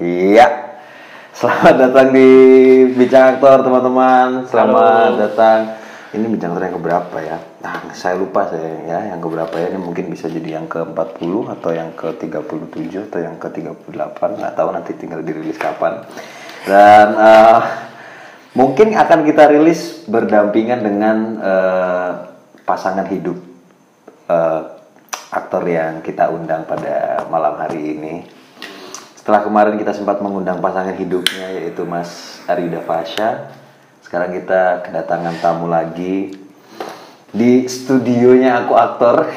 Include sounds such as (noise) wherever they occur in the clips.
Iya. Selamat datang di Bincang Aktor teman-teman. Selamat Halo. datang. Ini Bincang Aktor yang keberapa ya? Nah, saya lupa saya ya yang keberapa ya. Ini mungkin bisa jadi yang ke-40 atau yang ke-37 atau yang ke-38. Nggak tahu nanti tinggal dirilis kapan. Dan eh, mungkin akan kita rilis berdampingan dengan eh, pasangan hidup eh, aktor yang kita undang pada malam hari ini. Setelah kemarin kita sempat mengundang pasangan hidupnya yaitu Mas Arida Fasha. Sekarang kita kedatangan tamu lagi di studionya aku aktor.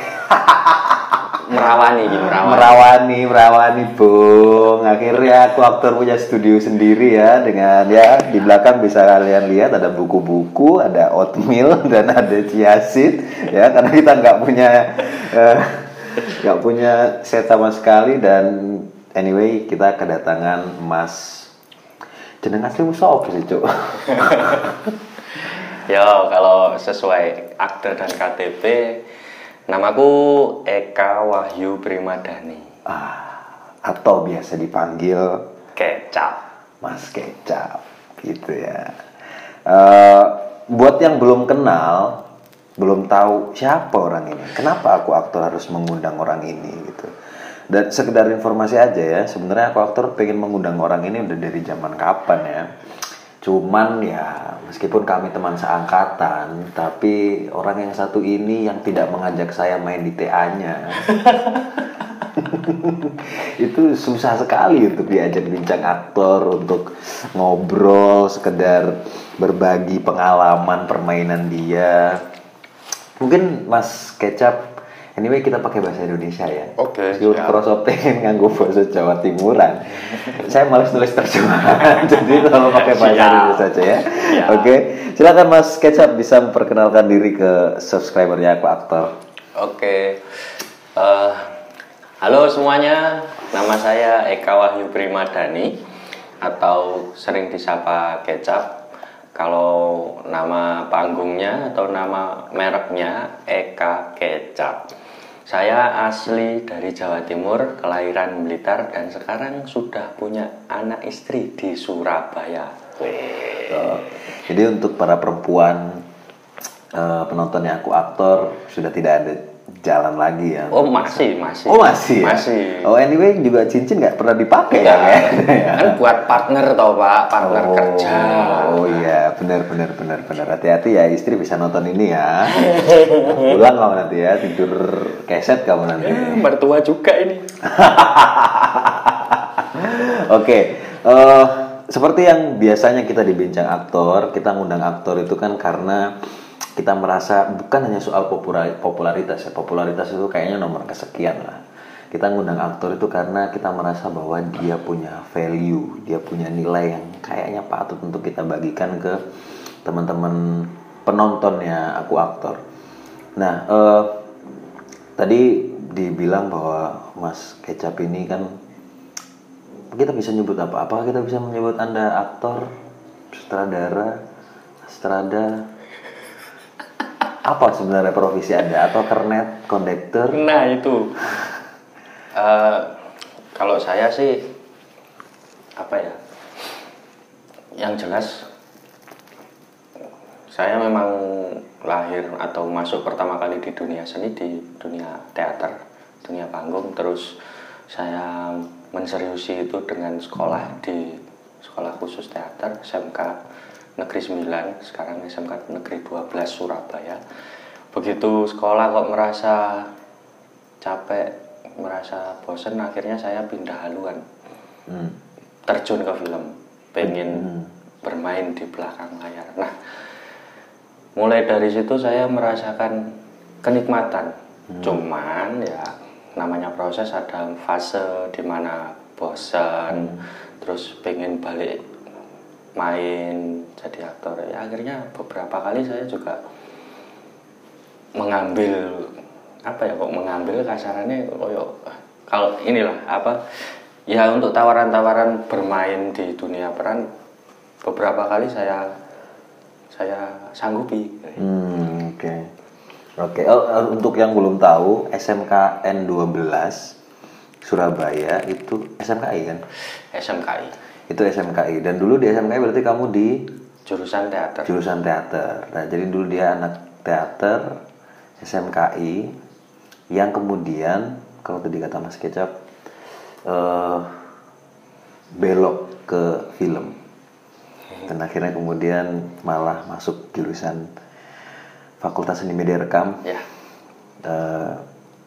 (laughs) merawani gitu merawani merawani, merawani, Bung. Akhirnya aku aktor punya studio sendiri ya dengan ya di belakang bisa kalian lihat ada buku-buku, ada oatmeal (laughs) dan ada chiaseed ya karena kita nggak punya eh, nggak punya set sama sekali dan anyway kita kedatangan Mas jeneng asli musuh apa sih, Cuk? (laughs) ya kalau sesuai akte dan KTP namaku Eka Wahyu Primadani ah, atau biasa dipanggil kecap Mas Kecap gitu ya. Eh, buat yang belum kenal, belum tahu siapa orang ini, kenapa aku aktor harus mengundang orang ini gitu. Dan sekedar informasi aja ya, sebenarnya aku aktor pengen mengundang orang ini udah dari zaman kapan ya. Cuman ya meskipun kami teman seangkatan, tapi orang yang satu ini yang tidak mengajak saya main di TA-nya. (laughs) itu susah sekali untuk diajak bincang aktor untuk ngobrol sekedar berbagi pengalaman permainan dia mungkin Mas Kecap anyway kita pakai bahasa Indonesia ya. Oke, meskipun siap. kroso pengen (laughs) nganggo bahasa Jawa Timuran. Saya males nulis terjemahan (laughs) jadi kalau pakai bahasa. Indonesia saja ya. Oke silakan Mas Kecap bisa memperkenalkan diri ke subscribernya aku aktor. Oke. Eh, halo semuanya. Nama saya Eka Wahyu Primadani atau sering disapa kecap. Kalau nama panggungnya atau nama mereknya Eka Kecap saya asli dari Jawa Timur, kelahiran Blitar dan sekarang sudah punya anak istri di Surabaya. Jadi untuk para perempuan eh, penonton yang aku aktor sudah tidak ada jalan lagi ya. Oh masih, masih. Oh masih ya? Masih. Oh anyway juga cincin nggak pernah dipakai ya? Ya, (laughs) kan buat partner tau pak, partner oh, kerja. Oh iya benar benar benar benar hati-hati ya istri bisa nonton ini ya. (laughs) Pulang kamu nanti ya tidur keset kamu nanti. Ya, mertua juga ini. (laughs) Oke, eh, seperti yang biasanya kita dibincang aktor, kita ngundang aktor itu kan karena kita merasa bukan hanya soal popula- popularitas ya, popularitas itu kayaknya nomor kesekian lah. Kita ngundang aktor itu karena kita merasa bahwa dia punya value, dia punya nilai yang kayaknya patut untuk kita bagikan ke teman-teman penontonnya aku aktor. Nah, eh, tadi dibilang bahwa Mas Kecap ini kan kita bisa nyebut apa? Apakah kita bisa menyebut Anda aktor, sutradara, strada? Apa sebenarnya profesi Anda? Atau kernet, kondektur? Nah itu, Eh, kalau saya sih apa ya? Yang jelas, saya memang lahir atau masuk pertama kali di dunia seni di dunia teater, dunia panggung. Terus saya menseriusi itu dengan sekolah di sekolah khusus teater SMK Negeri 9, sekarang SMK Negeri 12 Surabaya. Begitu sekolah kok merasa capek, merasa bosen, akhirnya saya pindah haluan, Hmm. terjun ke film, pengen bermain di belakang layar. Nah, mulai dari situ saya merasakan kenikmatan. Cuman ya namanya proses ada fase di mana bosan, terus pengen balik main jadi aktor. Ya akhirnya beberapa kali saya juga mengambil apa ya kok mengambil kasarannya koyo kalau inilah apa ya untuk tawaran-tawaran bermain di dunia peran beberapa kali saya saya sanggupi Hmm, oke. Oke, oh, eh, untuk yang belum tahu, SMKN 12 Surabaya itu SMKI kan? SMKI Itu SMKI dan dulu di SMKI berarti kamu di jurusan teater jurusan teater. Nah, jadi dulu dia anak teater SMKI yang kemudian kalau tadi kata Mas Kecap eh, belok ke film. Dan akhirnya kemudian malah masuk jurusan Fakultas Seni Media Rekam ya eh,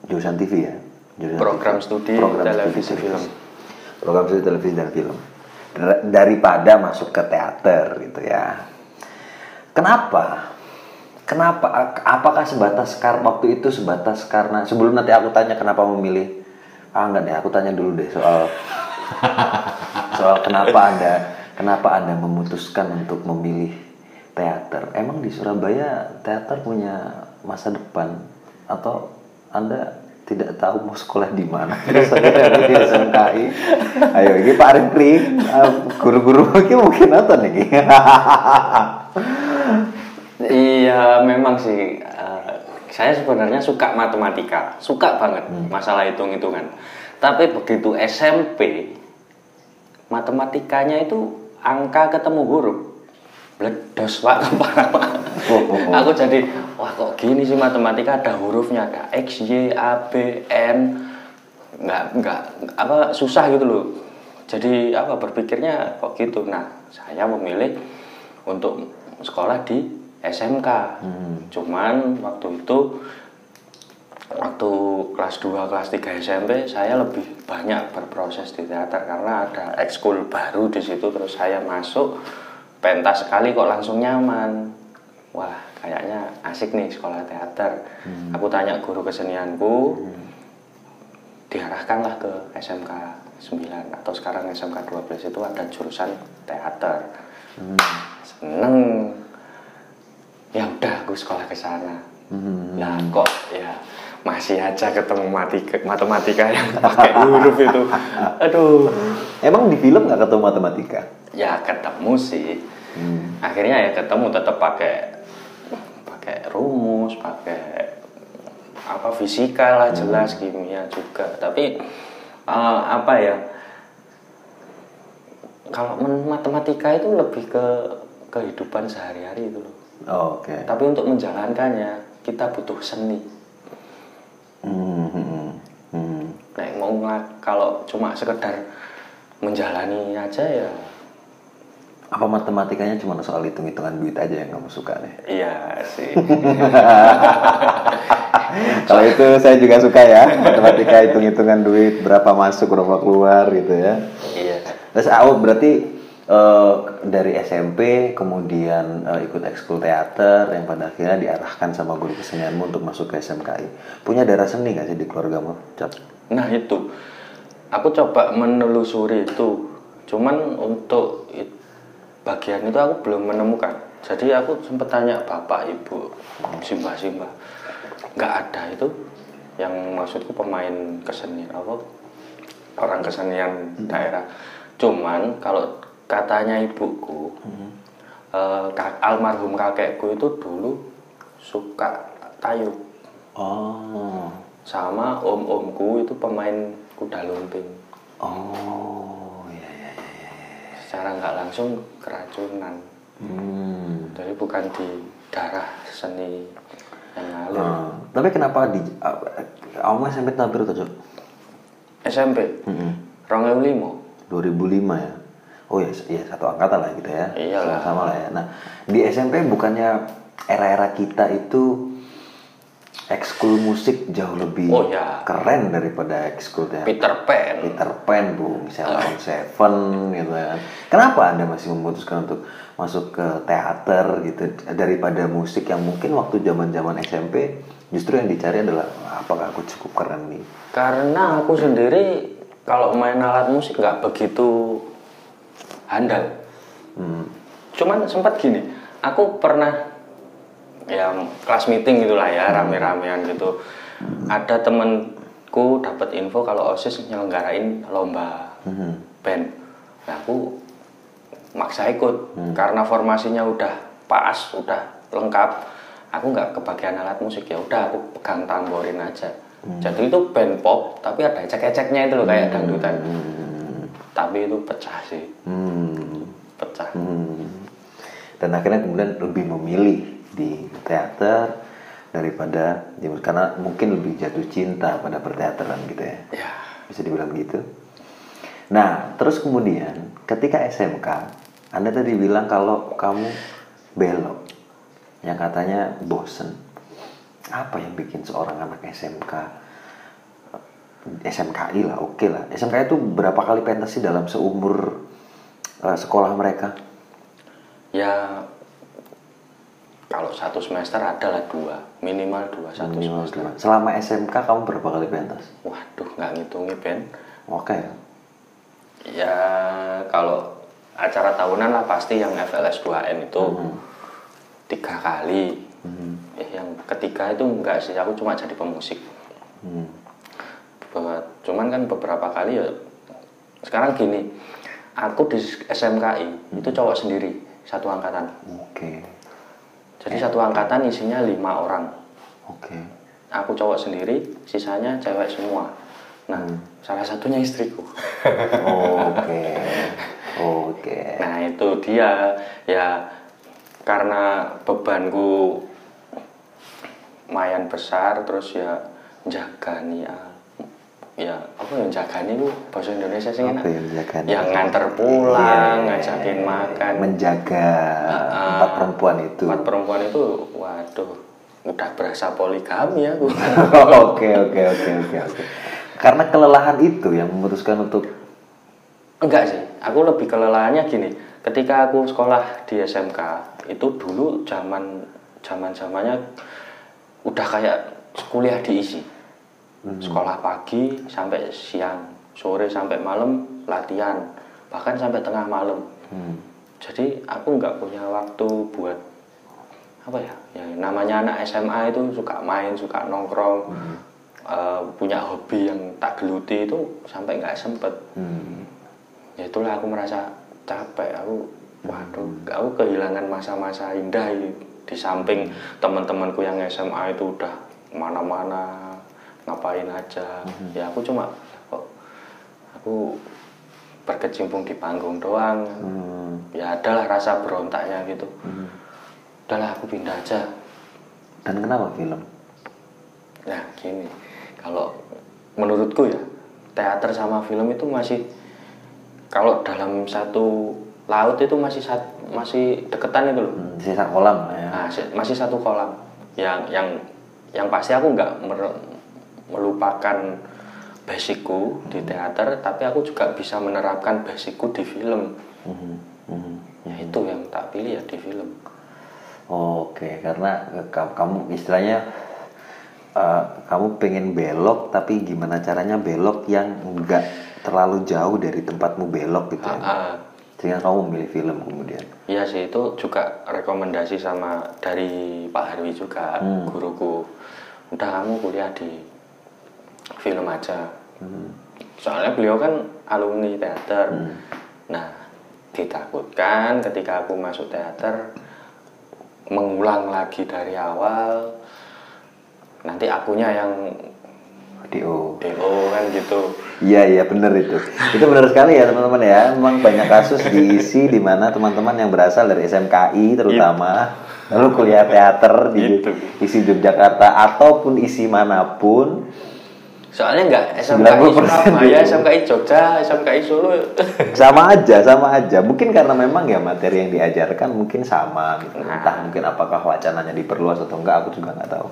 jurusan TV ya. Jurusan Program TV. studi Program televisi studi film. Program studi televisi dan film. Dar- Daripada masuk ke teater gitu ya. Kenapa? Kenapa? Apakah sebatas karena waktu itu sebatas karena sebelum nanti aku tanya kenapa memilih ah enggak deh aku tanya dulu deh soal (laughs) soal kenapa anda kenapa anda memutuskan untuk memilih teater emang di Surabaya teater punya masa depan atau anda tidak tahu mau sekolah di mana. Terus akhirnya di SMKI ayo ini Pak Rifri eh, guru-guru ini mungkin nonton nih (laughs) Iya memang sih. Eh, saya sebenarnya suka matematika, suka banget masalah hitung-hitungan. Tapi begitu SMP matematikanya itu angka ketemu huruf. Bledos Pak kepala Pak. Oh, oh, oh. Aku jadi wah kok gini sih matematika ada hurufnya ada X, Y, A, B, N. Nggak nggak apa susah gitu loh. Jadi apa berpikirnya kok gitu. Nah, saya memilih untuk sekolah di SMK. Cuman waktu itu waktu kelas 2, kelas 3 SMP saya lebih banyak berproses di teater karena ada ekskul baru di situ terus saya masuk pentas sekali kok langsung nyaman. Wah, kayaknya asik nih sekolah teater. Aku tanya guru kesenianku, diarahkanlah ke SMK 9 atau sekarang SMK 12 itu ada jurusan teater. Seneng. Ya udah aku sekolah ke sana. Lah kok ya masih aja ketemu matika, matematika yang pakai huruf itu. (laughs) Aduh. emang di film nggak ketemu matematika Ya ketemu sih. Akhirnya ya ketemu tetap pakai pakai rumus, pakai apa fisika lah jelas kimia juga. Tapi eh, apa ya? Kalau matematika itu lebih ke kehidupan sehari-hari itu loh. Oh, oke Tapi untuk menjalankannya kita butuh seni. Hmm, hmm, hmm. Nek mau kalau cuma sekedar menjalani aja ya apa matematikanya cuma soal hitung-hitungan duit aja yang kamu suka nih iya sih. (laughs) Kalau itu saya juga suka ya, matematika hitung-hitungan duit, berapa masuk, berapa keluar gitu ya. iya. Terus aku berarti eh, dari SMP kemudian eh, ikut ekskul teater yang pada akhirnya diarahkan sama guru kesenianmu untuk masuk ke SMKI. Punya darah seni gak sih di keluargamu? Cap? Nah itu, aku coba menelusuri itu. Cuman untuk it- bagian itu aku belum menemukan. Jadi aku sempat tanya bapak, ibu, simbah, simbah, nggak ada itu. Yang maksudku pemain kesenian apa? Orang kesenian daerah. Cuman kalau katanya ibuku, eh, kak- almarhum kakekku itu dulu suka tayub Oh, sama om-omku itu pemain kuda lumping oh. Secara nggak langsung keracunan Hmm. jadi bukan di darah seni yang ngalir Ah, tapi kenapa di uh, kamu SMP tahun berapa tuh? Cok? SMP Mm-mm. Rongeu limo 2005 ya. Oh ya, ya satu angkatan lah gitu ya. Iyalah. Sama lah ya. Nah, di SMP bukannya era-era kita itu ekskul musik jauh lebih Oh, ya. keren daripada ekskul teater. Peter Pan Peter Pan, Bu, misalnya on Seven gitu kan. Kenapa Anda masih memutuskan untuk masuk ke teater gitu daripada musik yang mungkin waktu zaman-zaman SMP justru yang dicari adalah apakah aku cukup keren nih? karena aku sendiri kalau main alat musik nggak begitu handal Hmm. cuman sempat gini aku pernah ya kelas meeting gitulah ya rame-ramean gitu ada temenku dapat info kalau osis nyelenggarain lomba Hmm. band nah aku maksa ikut karena formasinya udah pas udah lengkap aku nggak kebagian alat musik ya udah aku pegang tamborin aja Jadi itu band pop tapi ada ecek-eceknya itu loh kayak dangdutan. Hmm. Tapi itu pecah sih, Hmm. pecah. Hmm. Dan akhirnya kemudian lebih memilih di teater daripada di karena mungkin lebih jatuh cinta pada perteateran gitu ya. Ya, Bisa dibilang gitu. Nah, terus kemudian ketika SMK, Anda tadi bilang kalau kamu belok. Yang katanya bosen. Apa yang bikin seorang anak SMK SMKI lah, oke lah. SMKI itu berapa kali pentas sih dalam seumur eh, sekolah mereka? ya kalau satu semester adalah dua, minimal dua satu Minimal semester. dua. Selama SMK kamu berapa kali pentas? Waduh, nggak ngitungi band. Oke ya. Ya kalau acara tahunan lah pasti yang FLS 2N itu tiga kali. Eh, yang ketiga itu enggak sih, aku cuma jadi pemusik. Hmm. Be- Cuman kan beberapa kali ya. Sekarang gini, aku di SMKI itu cowok sendiri, satu angkatan. Oke. Jadi satu angkatan isinya lima orang. Oke. Aku cowok sendiri, sisanya cewek semua. Nah, salah satunya istriku. (laughs) Oke. Oke. Nah itu dia ya karena bebanku lumayan besar terus ya jaga nih ya ya apa yang jaga nih bu bahasa Indonesia sih Apa yang yang nganter pulang Iya. ngajakin makan Menjaga Ah, empat perempuan itu. empat perempuan itu waduh udah berasa poligami aku (laughs) Oke oke oke oke oke. Karena kelelahan itu yang memutuskan untuk Enggak sih, aku lebih kelelahannya gini. Ketika aku sekolah di SMK, itu dulu zaman zaman zamannya udah kayak kuliah diisi. Sekolah pagi sampai siang, sore sampai malam latihan, bahkan sampai tengah malam. hmm, Jadi aku nggak punya waktu buat apa ya? Ya namanya anak SMA itu suka main, suka nongkrong, eh, punya hobi yang tak geluti itu sampai nggak sempet. Hmm, ya itulah aku merasa capek aku waduh aku kehilangan masa-masa indah di samping teman-temanku yang SMA itu udah mana-mana ngapain aja ya aku cuma kok aku berkecimpung di panggung doang hmm. ya adalah rasa berontaknya gitu udahlah aku pindah aja Dan kenapa film? Nah, gini, kalau menurutku ya, teater sama film itu masih kalau dalam satu laut itu masih sat- masih deketan itu loh. Hmm, sisa kolam ya. Nah, si- masih satu kolam. Yang yang yang pasti aku nggak mer- melupakan basicku di teater, tapi aku juga bisa menerapkan basicku di film. Ya itu yang tak pilih ya di film. Oke, karena ka- kamu istilahnya eh, kamu pengen belok, tapi gimana caranya belok yang enggak terlalu jauh dari tempatmu belok gitu ya. Ah, Sehingga kamu memilih film kemudian. Iya sih itu juga rekomendasi sama dari Pak Harwi juga Hmm. guruku. Udah kamu kuliah di film aja. Hmm. Soalnya beliau kan alumni teater. Nah ditakutkan ketika aku masuk teater mengulang lagi dari awal. Nanti akunya yang DO. DO kan gitu. Iya iya bener itu. Itu benar sekali ya teman-teman ya. Memang banyak kasus diisi di mana teman-teman yang berasal dari SMKI terutama lalu kuliah teater di Gitu. isi Yogyakarta ataupun isi mana pun Soalnya nggak SMKI 90% Surabaya, DO. SMKI Jogja, SMKI Solo. sama aja sama aja mungkin karena memang ya materi yang diajarkan mungkin sama gitu Nah. entah mungkin apakah wacananya diperluas atau enggak aku juga nggak tahu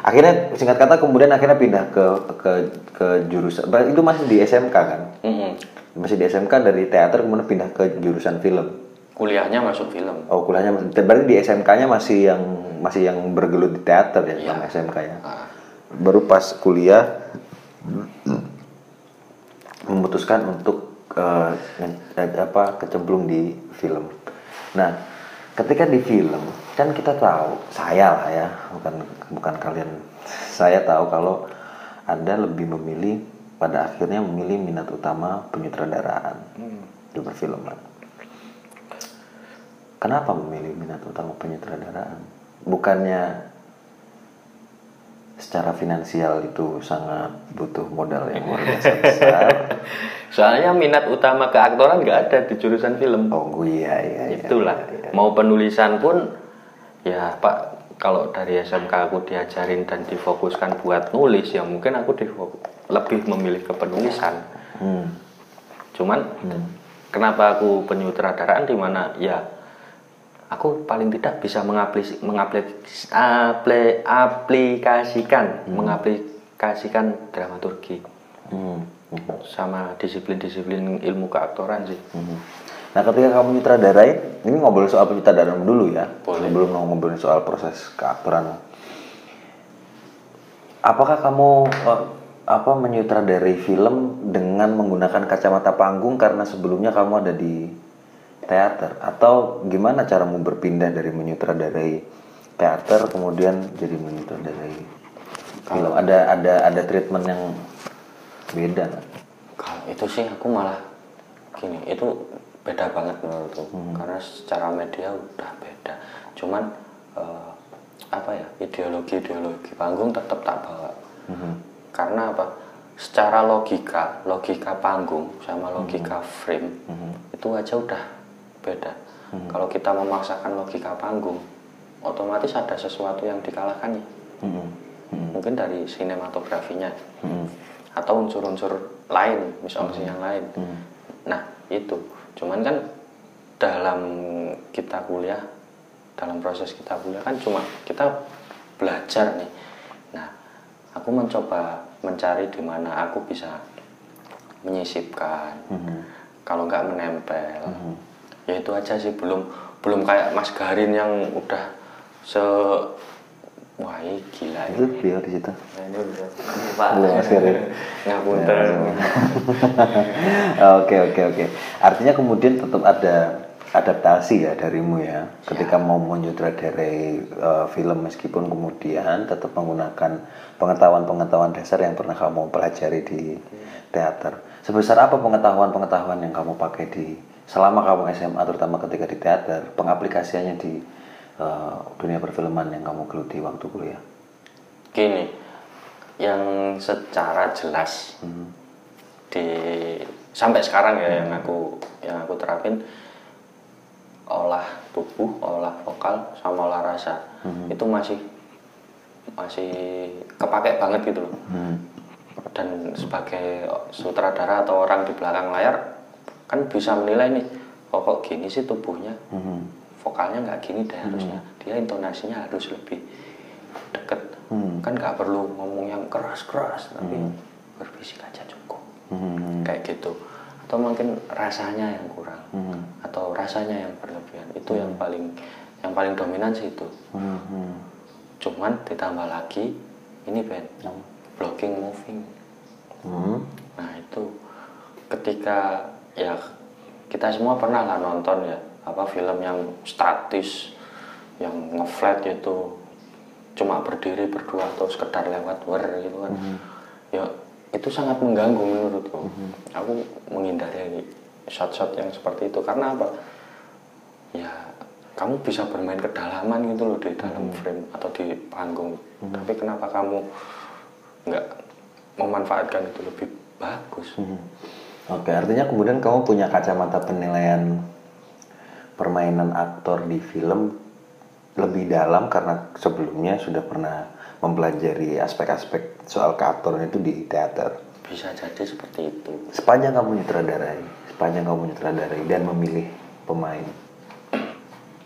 akhirnya singkat kata kemudian akhirnya pindah ke ke ke jurusan itu masih di SMK kan Mm-mm. masih di SMK dari teater kemudian pindah ke jurusan film Kuliahnya masuk film. oh kuliahnya masih- berarti di SMK-nya masih yang masih yang bergelut di teater ya Iya. sama SMK ya Ah. baru pas kuliah memutuskan untuk eh, apa kecemplung di film. Nah, ketika di film kan kita tahu, saya lah ya, bukan bukan kalian. Saya tahu kalau Anda lebih memilih pada akhirnya memilih minat utama penyutradaraan di perfilman. Kenapa memilih minat utama penyutradaraan? Bukannya secara finansial itu sangat butuh modal yang luar biasa besar. (laughs) Soalnya minat utama keaktoran nggak ada di jurusan film. Oh iya iya. iya Itulah. iya, iya. Mau penulisan pun ya Pak kalau dari SMK aku diajarin dan difokuskan buat nulis ya mungkin aku lebih memilih ke penulisan. Hmm. Cuman kenapa aku penyutradaraan di mana ya aku paling tidak bisa mengaplis mengaplis apli- aplikasikan mengaplikasikan dramaturgi Hmm. Hmm. sama disiplin-disiplin ilmu keaktoran sih. Mhm. Nah, ketika kamu nyutradarain, ini ngobrol soal penyutradaraan dulu ya, Boleh. sebelum ngobrolin soal proses keaktoran. Apakah kamu eh, apa menyutradarai film dengan menggunakan kacamata panggung karena sebelumnya kamu ada di teater atau gimana caramu berpindah dari menyutradarai teater kemudian jadi menyutradarai film? Ada ada ada treatment yang beda? Kalau itu sih aku malah gini, itu beda banget menurutku. Karena secara media udah beda. Cuman eh, apa ya ideologi-ideologi panggung tetap tak bawa. Karena apa? Secara logika, logika panggung sama logika frame itu aja udah beda. Kalau kita memaksakan logika panggung, otomatis ada sesuatu yang dikalahkannya. Mhm. Mhm. Mungkin dari sinematografinya Mhm. atau unsur-unsur lain, misalnya Hmm. yang lain. Nah, itu. Cuman kan dalam kita kuliah, dalam proses kita kuliah kan cuma kita belajar nih. Nah, aku mencoba mencari di mana aku bisa menyisipkan. Mhm. Kalau nggak menempel, ya itu aja sih belum belum kayak Mas Garin yang udah se wah ini gila ini. Itu dia di situ. Nah, ini udah Pak. Mas Garin. Ngapunten. (laughs) Oke oke oke. Artinya kemudian tetap ada adaptasi ya darimu ya. Ketika mau menyutradarai eh, film meskipun kemudian tetap menggunakan pengetahuan-pengetahuan dasar yang pernah kamu pelajari di teater. Sebesar apa pengetahuan-pengetahuan yang kamu pakai di selama kamu SMA terutama ketika di teater, pengaplikasiannya di eh, dunia perfilman yang kamu geluti waktu kuliah? Gini, yang secara jelas di sampai sekarang ya yang aku yang aku terapin olah tubuh, olah vokal, sama olah rasa. Itu masih masih kepake banget gitu loh. Dan sebagai sutradara atau orang di belakang layar kan bisa menilai nih, oh kok gini sih tubuhnya, vokalnya nggak gini deh harusnya, dia intonasinya harus lebih deket, kan nggak perlu ngomong yang keras-keras tapi berbisik aja cukup, kayak gitu. Atau mungkin rasanya yang kurang, atau rasanya yang berlebihan, itu yang paling yang paling dominan sih itu. Cuman ditambah lagi ini Ben, blocking moving. Hmm. Nah itu ketika ya kita semua pernah lah nonton ya apa film yang statis, yang ngeflat gitu, cuma berdiri berdua atau sekedar lewat wer gitu kan. Ya itu sangat mengganggu menurutku. Aku menghindari shot-shot yang seperti itu karena apa? Ya kamu bisa bermain kedalaman gitu loh di dalam frame atau di panggung. Tapi kenapa kamu nggak memanfaatkan itu lebih bagus? Oke, artinya kemudian kamu punya kacamata penilaian permainan aktor di film lebih dalam karena sebelumnya sudah pernah mempelajari aspek-aspek soal keaktoran itu di teater. Bisa jadi seperti itu. Sepanjang kamu nyutradarai, sepanjang kamu nyutradarai dan memilih pemain,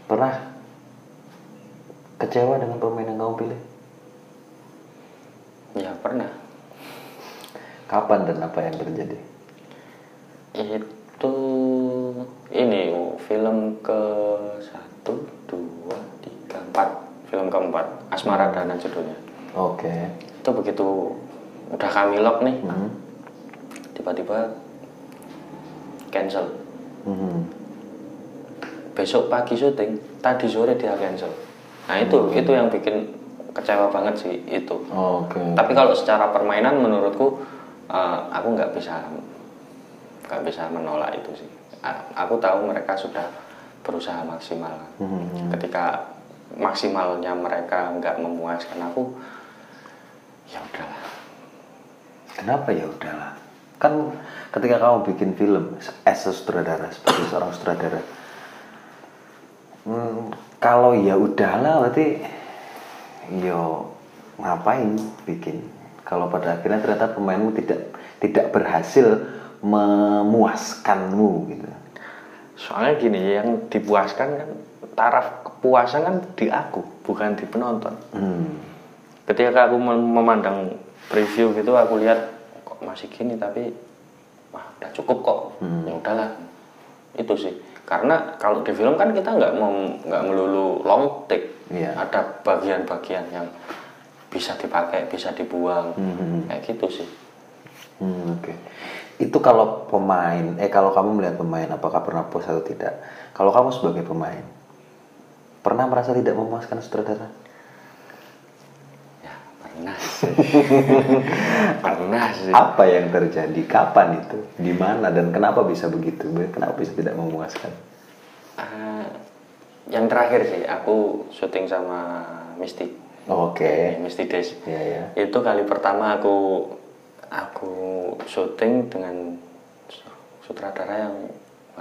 pernah kecewa dengan pemain yang kamu pilih? Ya pernah. Kapan dan apa yang terjadi? Itu ini film ke satu, dua, tiga, empat. Film keempat, Asmara Dana judulnya. Oke. Itu begitu udah kami lock nih, Hmm. tiba-tiba cancel. Mhm. Besok pagi syuting, tadi sore dia cancel. Nah itu itu yang bikin kecewa banget sih itu. Oke. Tapi kalau secara permainan menurutku eh, aku nggak bisa nggak bisa menolak itu sih. Aku tahu mereka sudah berusaha maksimal. Mhm. Ketika maksimalnya mereka nggak memuaskan aku, ya udahlah Kenapa ya udahlah? Kan ketika kamu bikin film as a sutradara sebagai seorang sutradara, hmm, kalau ya udahlah berarti yo ngapain bikin? Kalau pada akhirnya ternyata pemainmu tidak tidak berhasil memuaskanmu gitu. soalnya gini yang dipuaskan kan taraf kepuasan kan di aku bukan di penonton Hmm. ketika aku mem- memandang preview gitu aku lihat kok masih gini tapi wah udah cukup kok Hmm. ya udahlah itu sih karena kalau di film kan kita nggak mau nggak melulu long take Iya. ada bagian-bagian yang bisa dipakai bisa dibuang Hmm. kayak gitu sih Hmm, Oke. Itu kalau pemain, eh kalau kamu melihat pemain, apakah pernah puas atau tidak? Kalau kamu sebagai pemain, pernah merasa tidak memuaskan sutradara? ya pernah sih (laughs) pernah sih Apa yang terjadi? Kapan itu? Di mana dan kenapa bisa begitu? Kenapa bisa tidak memuaskan? Ah, yang terakhir sih aku syuting sama Misty Oke. Misty Days Iya ya. itu kali pertama aku aku syuting dengan sutradara yang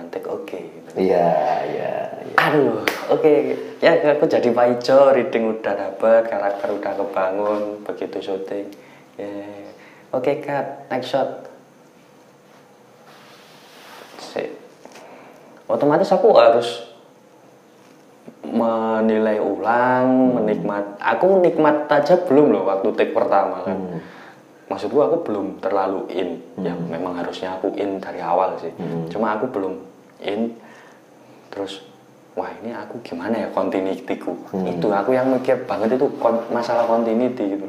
take oke gitu. Iya iya. iya. aduh oke ya aku jadi Pak Ijo reading udah dapet karakter udah kebangun begitu syuting ya oke cut next shot Sip. otomatis aku harus menilai ulang menikmat aku nikmat aja belum loh waktu take pertama kan Hmm. Maksud gua aku belum terlalu in. Ya memang harusnya aku in dari awal sih. Cuma aku belum in. Terus wah ini aku gimana ya continuity-ku? Itu aku yang mikir banget itu kon- masalah continuity gitu.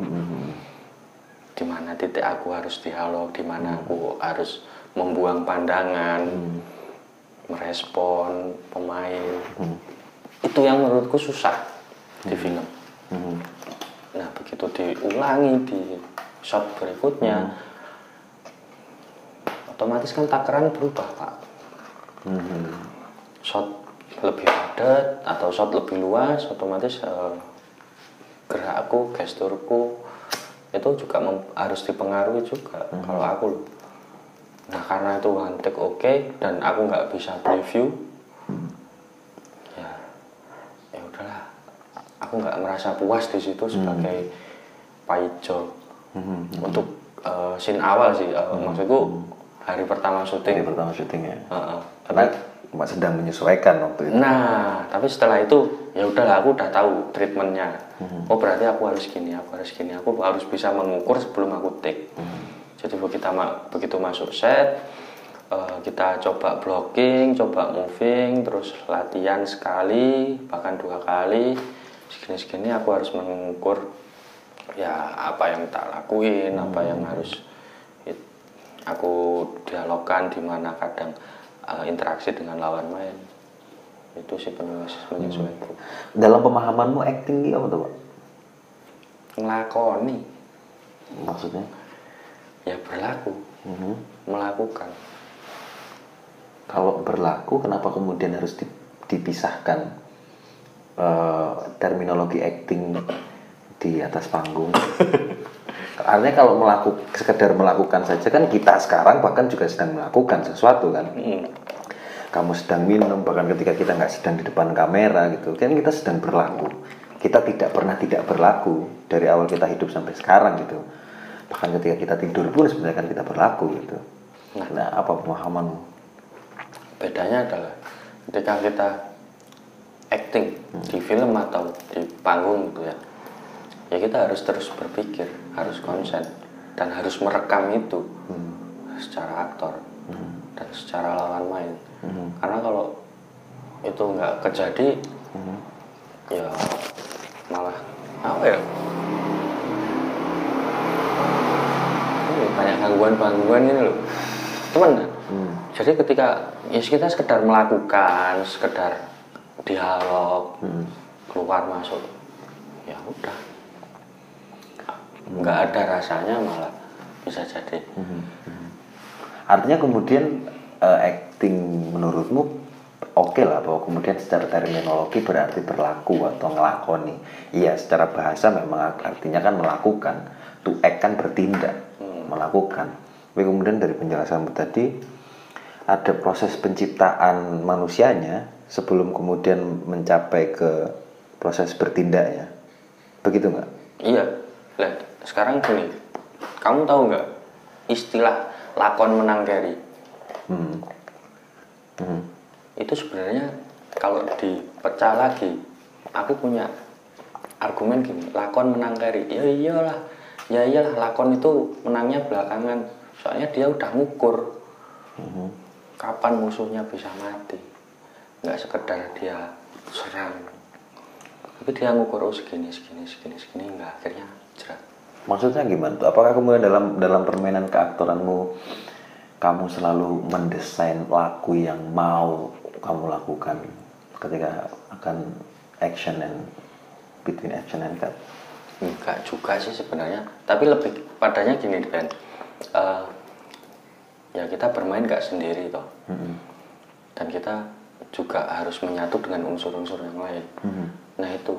Di mana titik aku harus dialog di mana aku harus membuang pandangan merespon pemain. Itu yang menurutku susah di film. Hmm. Nah, begitu diulangi di shot berikutnya, otomatis kan takaran berubah, Pak. Hmm. Shot lebih padat atau shot lebih luas, otomatis eh, gerakku, gesturku itu juga harus dipengaruhi juga kalau aku loh. Nah, karena itu one take oke dan aku nggak bisa preview, ya, ya udahlah. Aku nggak merasa puas di situ sebagai Pak Ijo Hmm. untuk eh, scene awal sih eh, maksudku hari pertama syuting pertama syutingnya. Heeh. Karena Mbak sedang menyesuaikan waktu itu. nah tapi setelah itu ya udahlah aku udah tahu treatmentnya oh berarti aku harus gini aku harus gini aku harus bisa mengukur sebelum aku take jadi begitu ma- begitu masuk set eh, kita coba blocking coba moving terus latihan sekali bahkan dua kali segini segini aku harus mengukur ya apa yang tak lakuin apa yang harus it- aku dialogkan di mana kadang uh, interaksi dengan lawan main. Itu sih penulis menyesuaikan Dalam pemahamanmu acting ini apa tuh, Pak? ngelakoni. Maksudnya? ya berlaku. Mhm. melakukan. Kalau berlaku, kenapa kemudian harus di- dipisahkan eh, terminologi acting di atas panggung? Artinya kalau melakukan sekedar melakukan saja kan kita sekarang bahkan juga sedang melakukan sesuatu kan. Mm. Kamu sedang minum bahkan ketika kita nggak sedang di depan kamera gitu kan kita sedang berlaku. Kita tidak pernah tidak berlaku dari awal kita hidup sampai sekarang gitu. Bahkan ketika kita tidur pun sebenarnya kan kita berlaku gitu. Nah, apa pemahamanmu? bedanya adalah ketika kita acting di film atau di panggung gitu ya ya kita harus terus berpikir harus konsen dan harus merekam itu secara aktor dan secara lawan main. Karena kalau itu nggak kejadi ya malah apa ya? Ini banyak gangguan-gangguan ini loh. Teman jadi ketika ya kita sekedar melakukan sekedar dialog keluar masuk ya udah nggak ada rasanya malah bisa jadi. Artinya kemudian eh, acting menurutmu oke lah bahwa kemudian secara terminologi berarti berlaku atau ngelakoni. Iya, secara bahasa memang artinya kan melakukan. to act kan bertindak melakukan. Tapi kemudian dari penjelasanmu tadi ada proses penciptaan manusianya sebelum kemudian mencapai ke proses bertindaknya. Begitu nggak? Iya, lah sekarang gini, kamu tahu nggak istilah lakon menang carry? hmm. Hmm. Itu sebenarnya kalau dipecah lagi, aku punya argumen gini, lakon menang carry. Ya iyalah, ya iyalah lakon itu menangnya belakangan. Soalnya dia udah ngukur kapan musuhnya bisa mati. Nggak sekedar dia serang. Tapi dia ngukur oh segini, segini, segini, segini, nggak akhirnya jerat. Maksudnya gimana tuh? Apakah kemudian dalam dalam permainan keaktoranmu kamu selalu mendesain laku yang mau kamu lakukan ketika akan action and between action and cut? Enggak juga sih sebenarnya, tapi lebih padanya gini Ben. Eh, ya kita bermain nggak sendiri toh, Mm-mm. dan kita juga harus menyatu dengan unsur-unsur yang lain. Mhm. Nah itu,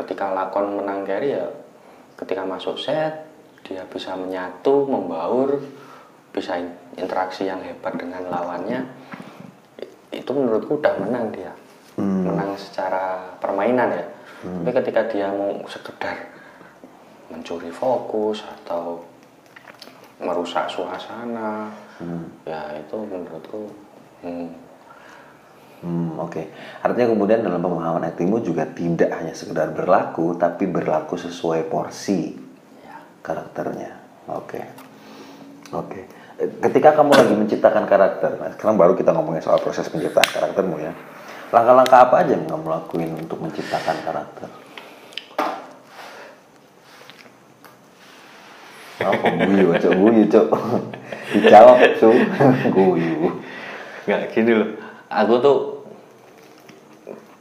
ketika lakon menang carry ya, ketika masuk set dia bisa menyatu, membaur, bisa in- interaksi yang hebat dengan lawannya. Itu menurutku udah menang dia, Hmm. menang secara permainan ya. Tapi ketika dia mau sekedar mencuri fokus atau merusak suasana, ya itu menurutku hmm, Hmm, Oke, artinya kemudian dalam pemahaman aktingmu juga tidak hanya sekedar berlaku, tapi berlaku sesuai porsi ya karakternya. Oke, oke. Eh, Ketika kamu lagi menciptakan karakter, nah sekarang baru kita ngomongin soal proses penciptaan karaktermu ya. Langkah-langkah apa aja yang kamu lakuin untuk menciptakan karakter? Apa guyu, cok guyu, cok. Dijawab, cok. (laughs) guyu. nggak gini loh aku tuh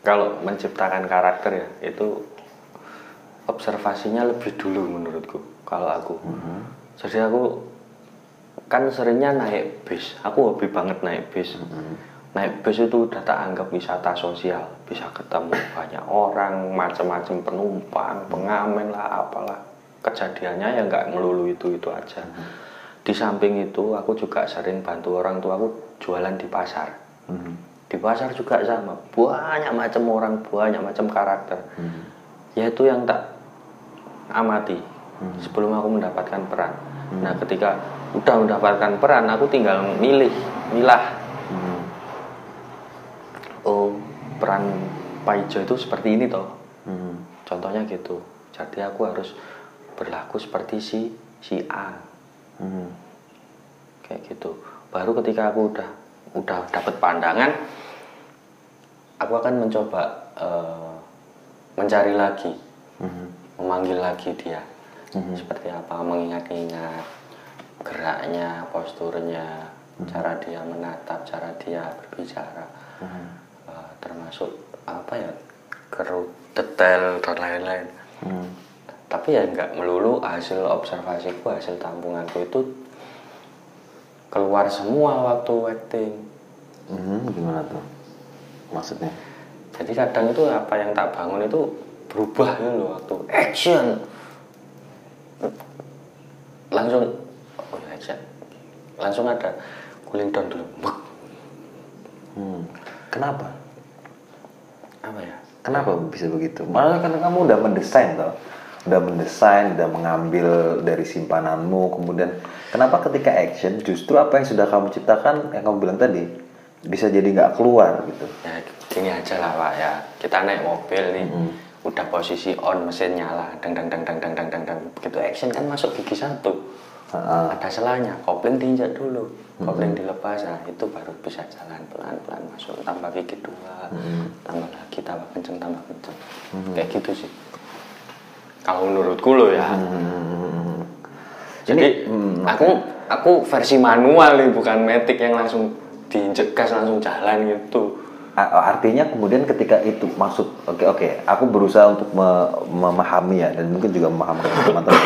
kalau menciptakan karakter ya itu observasinya lebih dulu menurutku kalau aku. Jadi aku kan seringnya naik bis. Aku hobi banget naik bis. Naik bis itu udah tak anggap wisata sosial. Bisa ketemu banyak orang macam-macam penumpang pengamen lah apalah. Kejadiannya ya nggak melulu itu itu aja di samping itu aku juga sering bantu orang tua aku jualan di pasar. Mhm. Di pasar juga sama. Banyak macam orang banyak macam karakter. Mhm. yaitu yang tak amati sebelum aku mendapatkan peran. Nah ketika udah mendapatkan peran aku tinggal milih milah. Mhm. oh peran Pak Ijo itu seperti ini toh. Mhm. contohnya gitu. Jadi aku harus berlaku seperti si si A. Mhm. kayak gitu. Baru ketika aku udah udah dapat pandangan aku akan mencoba eh, mencari lagi Mhm. memanggil lagi dia Mhm. seperti apa mengingat-ingat geraknya posturnya cara dia menatap cara dia berbicara Mhm. Eh, termasuk apa ya kerut detail dan lain-lain Mhm. tapi ya nggak melulu hasil observasiku hasil tampunganku itu keluar semua waktu acting Mhm, gimana tuh? Maksudnya? jadi kadang itu apa yang tak bangun itu berubah gitu loh waktu action langsung oh ya action langsung ada cooling down dulu. Hmm. Kenapa? apa ya Kenapa bisa begitu? Malah kan kamu udah mendesain toh, udah mendesain, udah mengambil dari simpananmu, kemudian kenapa ketika action justru apa yang sudah kamu ciptakan yang kamu bilang tadi bisa jadi nggak keluar gitu? ya gini aja lah pak ya. Kita naik mobil nih Mm-mm. udah posisi on mesin nyala dang dang dang dang dang dang dang dang. Begitu action kan masuk gigi satu. Ha-ha. ada selanya kopling diinjak dulu. Kopling dilepas nah itu baru bisa jalan pelan pelan masuk. Tambah gigi dua tambah lagi tambah kenceng tambah kenceng. Kayak gitu sih. Kalau menurutku lo ya. Hmm. Jadi hmm, aku aku versi manual nih bukan metik yang langsung diinjek gas langsung jalan gitu. Artinya kemudian ketika itu maksud oke oke aku berusaha untuk me- memahami ya dan mungkin juga memahami teman-teman.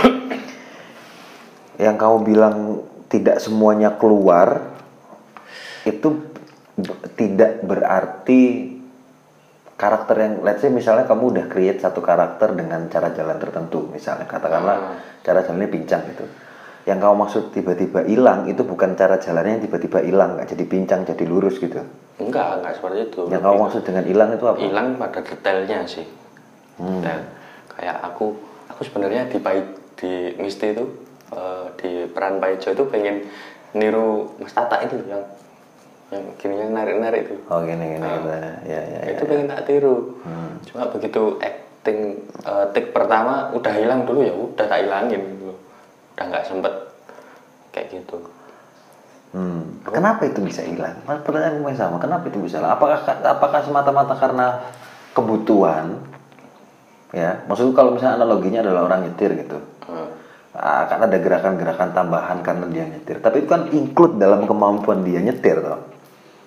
(coughs) Yang kamu bilang tidak semuanya keluar itu tidak berarti karakter yang let's say misalnya kamu udah create satu karakter dengan cara jalan tertentu. Misalnya katakanlah Hmm. cara jalannya pincang gitu yang kamu maksud tiba-tiba hilang itu bukan cara jalannya yang tiba-tiba hilang nggak jadi pincang jadi lurus gitu enggak enggak seperti itu yang kamu maksud dengan hilang itu apa hilang pada detailnya sih Hmm. detail kayak aku aku sebenarnya di Pai, di Misti itu eh, di peran Paijo itu pengen niru Mas Tata itu yang yang gini yang narik-narik itu oh gini gini Ah. gitu. ya ya ya itu pengen tak tiru Hmm. cuma begitu acting eh, take pertama udah hilang dulu ya udah tak hilangin. Udah nggak sempet kayak gitu Hmm. Kenapa itu bisa hilang? Pertanyaan yang sama. Kenapa itu bisa hilang? Apakah apakah semata-mata karena kebutuhan? Ya, maksudku kalau misalnya analoginya adalah orang nyetir gitu. Eh, Akan ada gerakan-gerakan tambahan karena dia nyetir. Tapi itu kan include dalam kemampuan dia nyetir, toh.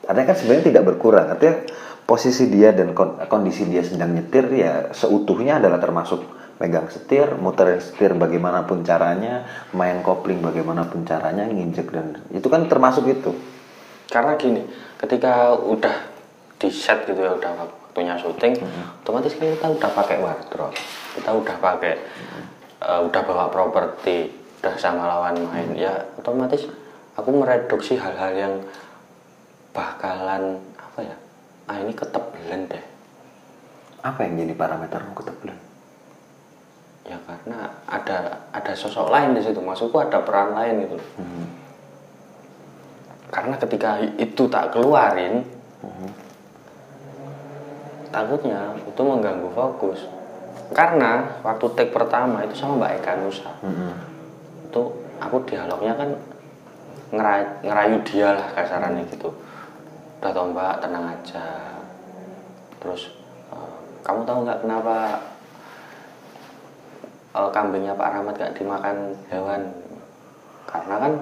Artinya kan sebenarnya tidak berkurang. Artinya posisi dia dan kon- kondisi dia sedang nyetir ya seutuhnya adalah termasuk megang setir, muterin setir bagaimanapun caranya, main kopling bagaimanapun caranya, nginjek dan itu kan termasuk itu. karena gini ketika udah di set gitu ya udah waktunya syuting otomatis kan kita udah pakai wardrobe kita udah pakai eh, udah bawa properti udah sama lawan main ya otomatis aku mereduksi hal-hal yang bakalan apa ya ah ini ketebelan deh. Apa yang jadi parametermu ketebelan? ya karena ada ada sosok lain di situ. Maksudku ada peran lain gitu. Loh. karena ketika itu tak keluarin takutnya itu mengganggu fokus. Karena waktu take pertama itu sama Mbak Eka Nusa. Itu aku dialognya kan ngerayu, ngerayu dia lah kasarannya gitu udah tau mbak tenang aja. Terus eh, kamu tahu nggak kenapa eh, kambingnya Pak Rahmat gak dimakan hewan? Karena kan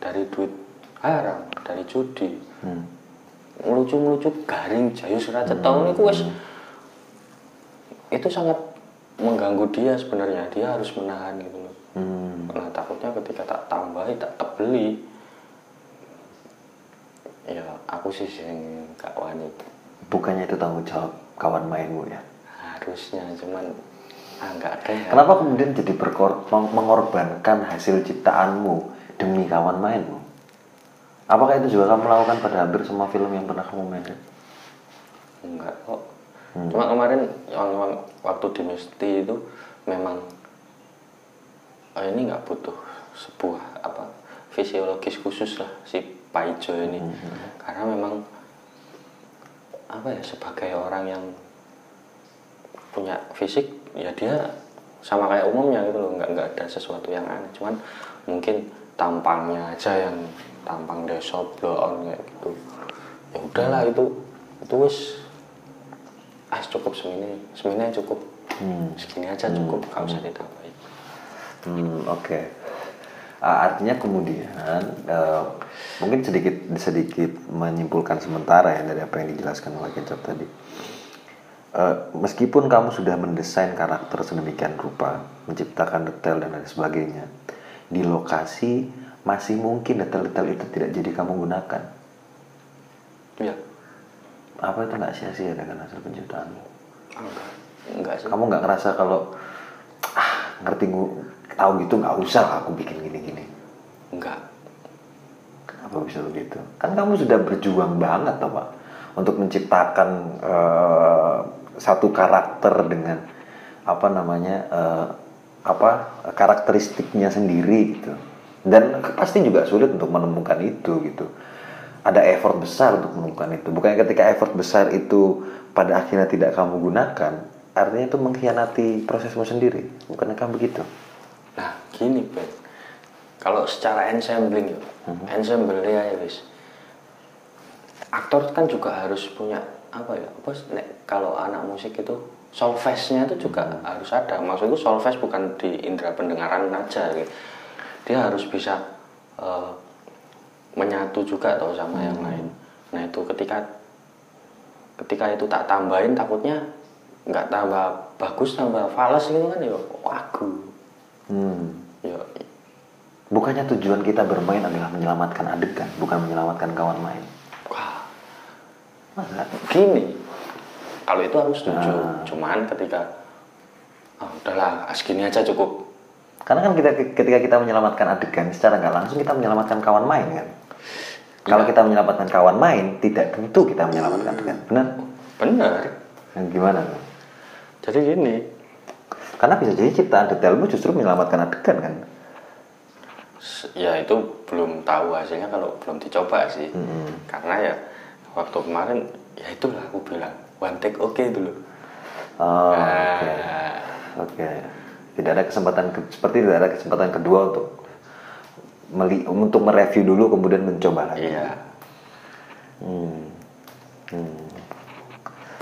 dari duit haram dari judi. Hmm. ngelucu-ngelucu garing jayu suracet tahun itu wes itu sangat mengganggu dia sebenarnya. Dia harus menahan gitu loh. Hmm. nah takutnya ketika tak tambahi tak tebeli ya aku sih yang gak wani Bukannya itu tanggung jawab kawan mainmu ya? harusnya cuman ah nggak ada ya. Kenapa kemudian jadi berkor meng- mengorbankan hasil ciptaanmu demi kawan mainmu? Apakah itu juga kamu lakukan pada hampir semua film yang pernah kamu mainkan? enggak kok cuma kemarin waktu di Misti itu memang oh, ini nggak butuh sebuah apa fisiologis khusus lah si Paijo ini. Karena memang apa ya sebagai orang yang punya fisik ya dia sama kayak umumnya gitu loh. Nggak nggak ada sesuatu yang aneh. Cuman mungkin tampangnya aja yang tampang desop blow on kayak gitu. Ya udahlah itu itu wis. Ah cukup semini. Semini cukup. Segini aja cukup nggak usah ditambahin. Hmm, oke. Ah, artinya kemudian eh, mungkin sedikit sedikit menyimpulkan sementara ya dari apa yang dijelaskan oleh Kecap tadi. Eh, meskipun kamu sudah mendesain karakter sedemikian rupa, menciptakan detail dan lain sebagainya, di lokasi masih mungkin detail-detail itu tidak jadi kamu gunakan. ya Apa itu nggak sia-sia dengan hasil penciptaanmu? enggak enggak sih Kamu nggak ngerasa kalau ah ngerti tahu gitu nggak usah lah aku bikin gini-gini. enggak Kenapa bisa begitu? Kan kamu sudah berjuang banget toh Pak untuk menciptakan eh, satu karakter dengan apa namanya eh, apa karakteristiknya sendiri gitu. Dan pasti juga sulit untuk menemukan itu gitu. Ada effort besar untuk menemukan itu. Bukannya ketika effort besar itu pada akhirnya tidak kamu gunakan, artinya itu mengkhianati prosesmu sendiri. Bukannya kamu begitu? Gini Ben kalau secara ensembling ya ensemble ya wis. Aktor kan juga harus punya apa ya apa nek, kalau anak musik itu solfege-nya itu juga harus ada. Maksudku solfege bukan di indera pendengaran aja gitu. dia harus bisa eh, menyatu juga tau sama yang lain. Nah itu ketika ketika itu tak tambahin takutnya nggak tambah bagus tambah fals gitu kan ya wagu Hmm. Ya Bukannya tujuan kita bermain adalah menyelamatkan adegan, bukan menyelamatkan kawan main. wah Masa? gini kalau itu aku setuju Ah. cuman ketika ah udahlah segini aja cukup Karena kan kita ketika kita menyelamatkan adegan secara nggak langsung kita menyelamatkan kawan main kan. Kalau Iya. kita menyelamatkan kawan main, tidak tentu kita menyelamatkan adegan. Benar? bener Yang gimana? tuh? jadi gini Karena bisa jadi ciptaan detailmu justru menyelamatkan adegan kan. ya itu belum tahu hasilnya kalau belum dicoba sih Mm-mm. karena ya waktu kemarin ya itulah aku bilang one take oke dulu Oh, oke. Nah, Oke. Tidak ada kesempatan ke- seperti tidak ada kesempatan kedua untuk meli untuk mereview dulu kemudian mencoba lagi. iya Hmm. Hmm.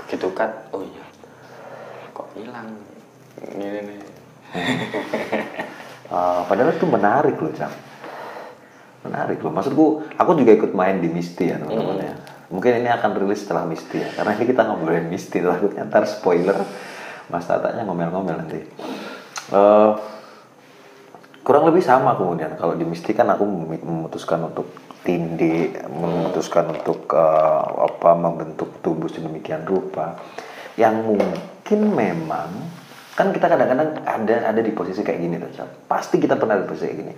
begitu cut oh iya kok hilang ini nih (laughs) Ah, padahal itu menarik loh, Cam. Menarik loh. Maksudku, aku juga ikut main di Misty ya, teman-teman ya. Mungkin ini akan rilis setelah Misty ya. Karena ini kita ngobrolin Misty, takutnya ntar spoiler. Mas Tatanya ngomel-ngomel nanti. Eh, kurang lebih sama kemudian. Kalau di Misty kan aku mem- memutuskan untuk tindih, memutuskan untuk eh, apa membentuk tubuh sedemikian rupa. Yang mungkin memang kan kita kadang-kadang ada ada di posisi kayak gini tuh. Pasti kita pernah di posisi kayak gini.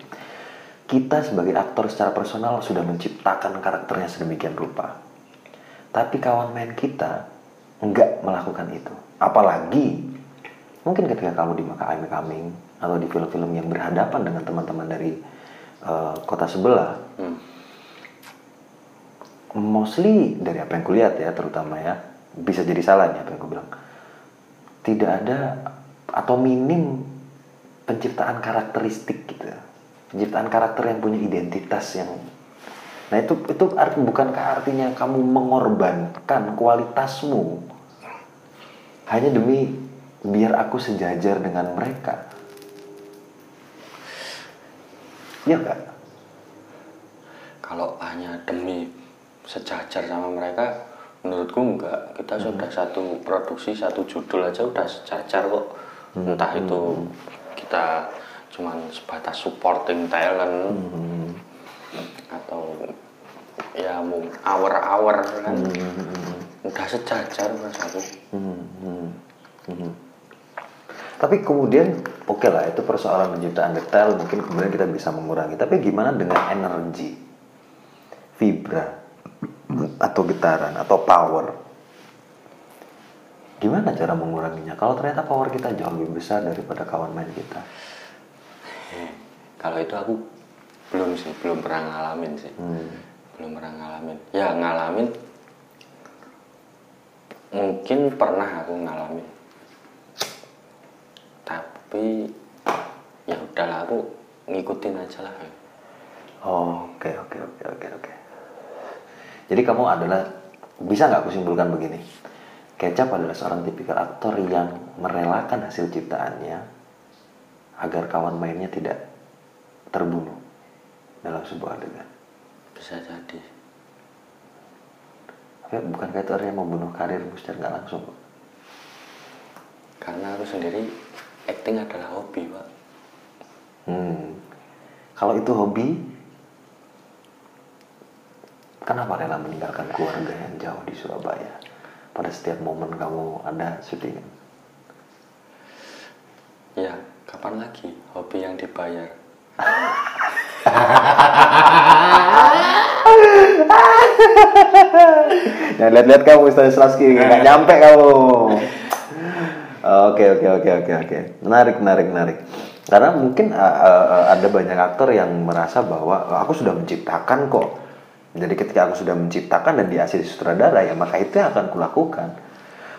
Kita sebagai aktor secara personal sudah menciptakan karakternya sedemikian rupa. Tapi kawan main kita nggak melakukan itu. Apalagi mungkin ketika kamu di Maka I'm Coming atau di film-film yang berhadapan dengan teman-teman dari eh, kota sebelah, Hmm. mostly dari apa yang kulihat ya terutama ya bisa jadi salah nih apa yang aku bilang tidak ada atau minim penciptaan karakteristik gitu penciptaan karakter yang punya identitas yang nah itu itu art- bukankah artinya kamu mengorbankan kualitasmu? Hanya demi biar aku sejajar dengan mereka. Ya enggak kalau hanya demi sejajar sama mereka menurutku enggak kita sudah satu produksi satu judul aja udah sejajar kok entah itu kita cuman sebatas supporting talent atau ya mau hour-hour kan udah sejajar mas aku Hmm, hmm, hmm. Tapi kemudian oke lah itu persoalan penciptaan detail mungkin kemudian kita bisa mengurangi. Tapi gimana dengan energi, vibra atau getaran atau power? Gimana cara menguranginya? Kalau ternyata power kita jauh lebih besar daripada kawan main kita. kalau itu aku belum sih belum pernah ngalamin sih Hmm. belum pernah ngalamin ya ngalamin mungkin pernah aku ngalamin tapi ya udahlah aku ngikutin aja lah Oh, oke oke oke oke oke. Jadi kamu adalah bisa nggak aku simpulkan begini? Kecap adalah seorang tipikal aktor yang merelakan hasil ciptaannya agar kawan mainnya tidak terbunuh dalam sebuah adegan. bisa jadi Tapi bukan kayak itu artinya membunuh karirmu secara nggak langsung. kok. karena aku sendiri acting adalah hobi pak Hmm. Kalau itu hobi, kenapa rela meninggalkan keluarga yang jauh di Surabaya? Pada setiap momen kamu ada syutingan. ya kapan lagi hobi yang dibayar Nah, (laughs) lihat-lihat kamu Ustaz Slaski, nggak nyampe kamu. Oke, oke, oke, oke, oke. Menarik, menarik, menarik. Karena mungkin uh, uh, ada banyak aktor yang merasa bahwa "Oh, aku sudah menciptakan kok. Jadi ketika aku sudah menciptakan dan diasih sutradara ya maka itu yang akan kulakukan.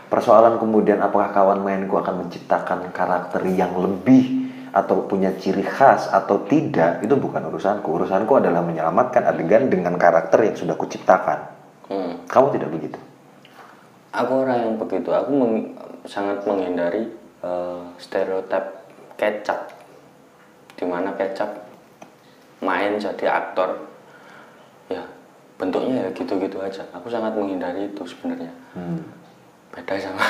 Persoalan kemudian apakah kawan mainku akan menciptakan karakter yang lebih atau punya ciri khas atau tidak itu bukan urusanku. Urusanku adalah menyelamatkan adegan dengan karakter yang sudah kuciptakan. hmm. Kamu tidak begitu. aku orang yang begitu aku meng- sangat menghindari eh, stereotip kecap di mana kecap main jadi aktor bentuknya ya gitu-gitu aja aku sangat menghindari itu sebenarnya Hmm. beda sama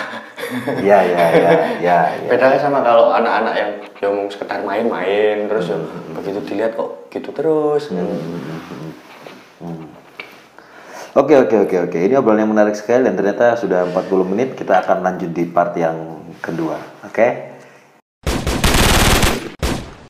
(laughs) Ya, ya, ya, ya, ya. beda sama kalau anak-anak yang yang mau sekedar main-main terus ya begitu dilihat kok gitu terus Hmm. Oke oke oke oke. Ini obrolan yang menarik sekali dan ternyata sudah 40 menit. Kita akan lanjut di part yang kedua. Oke.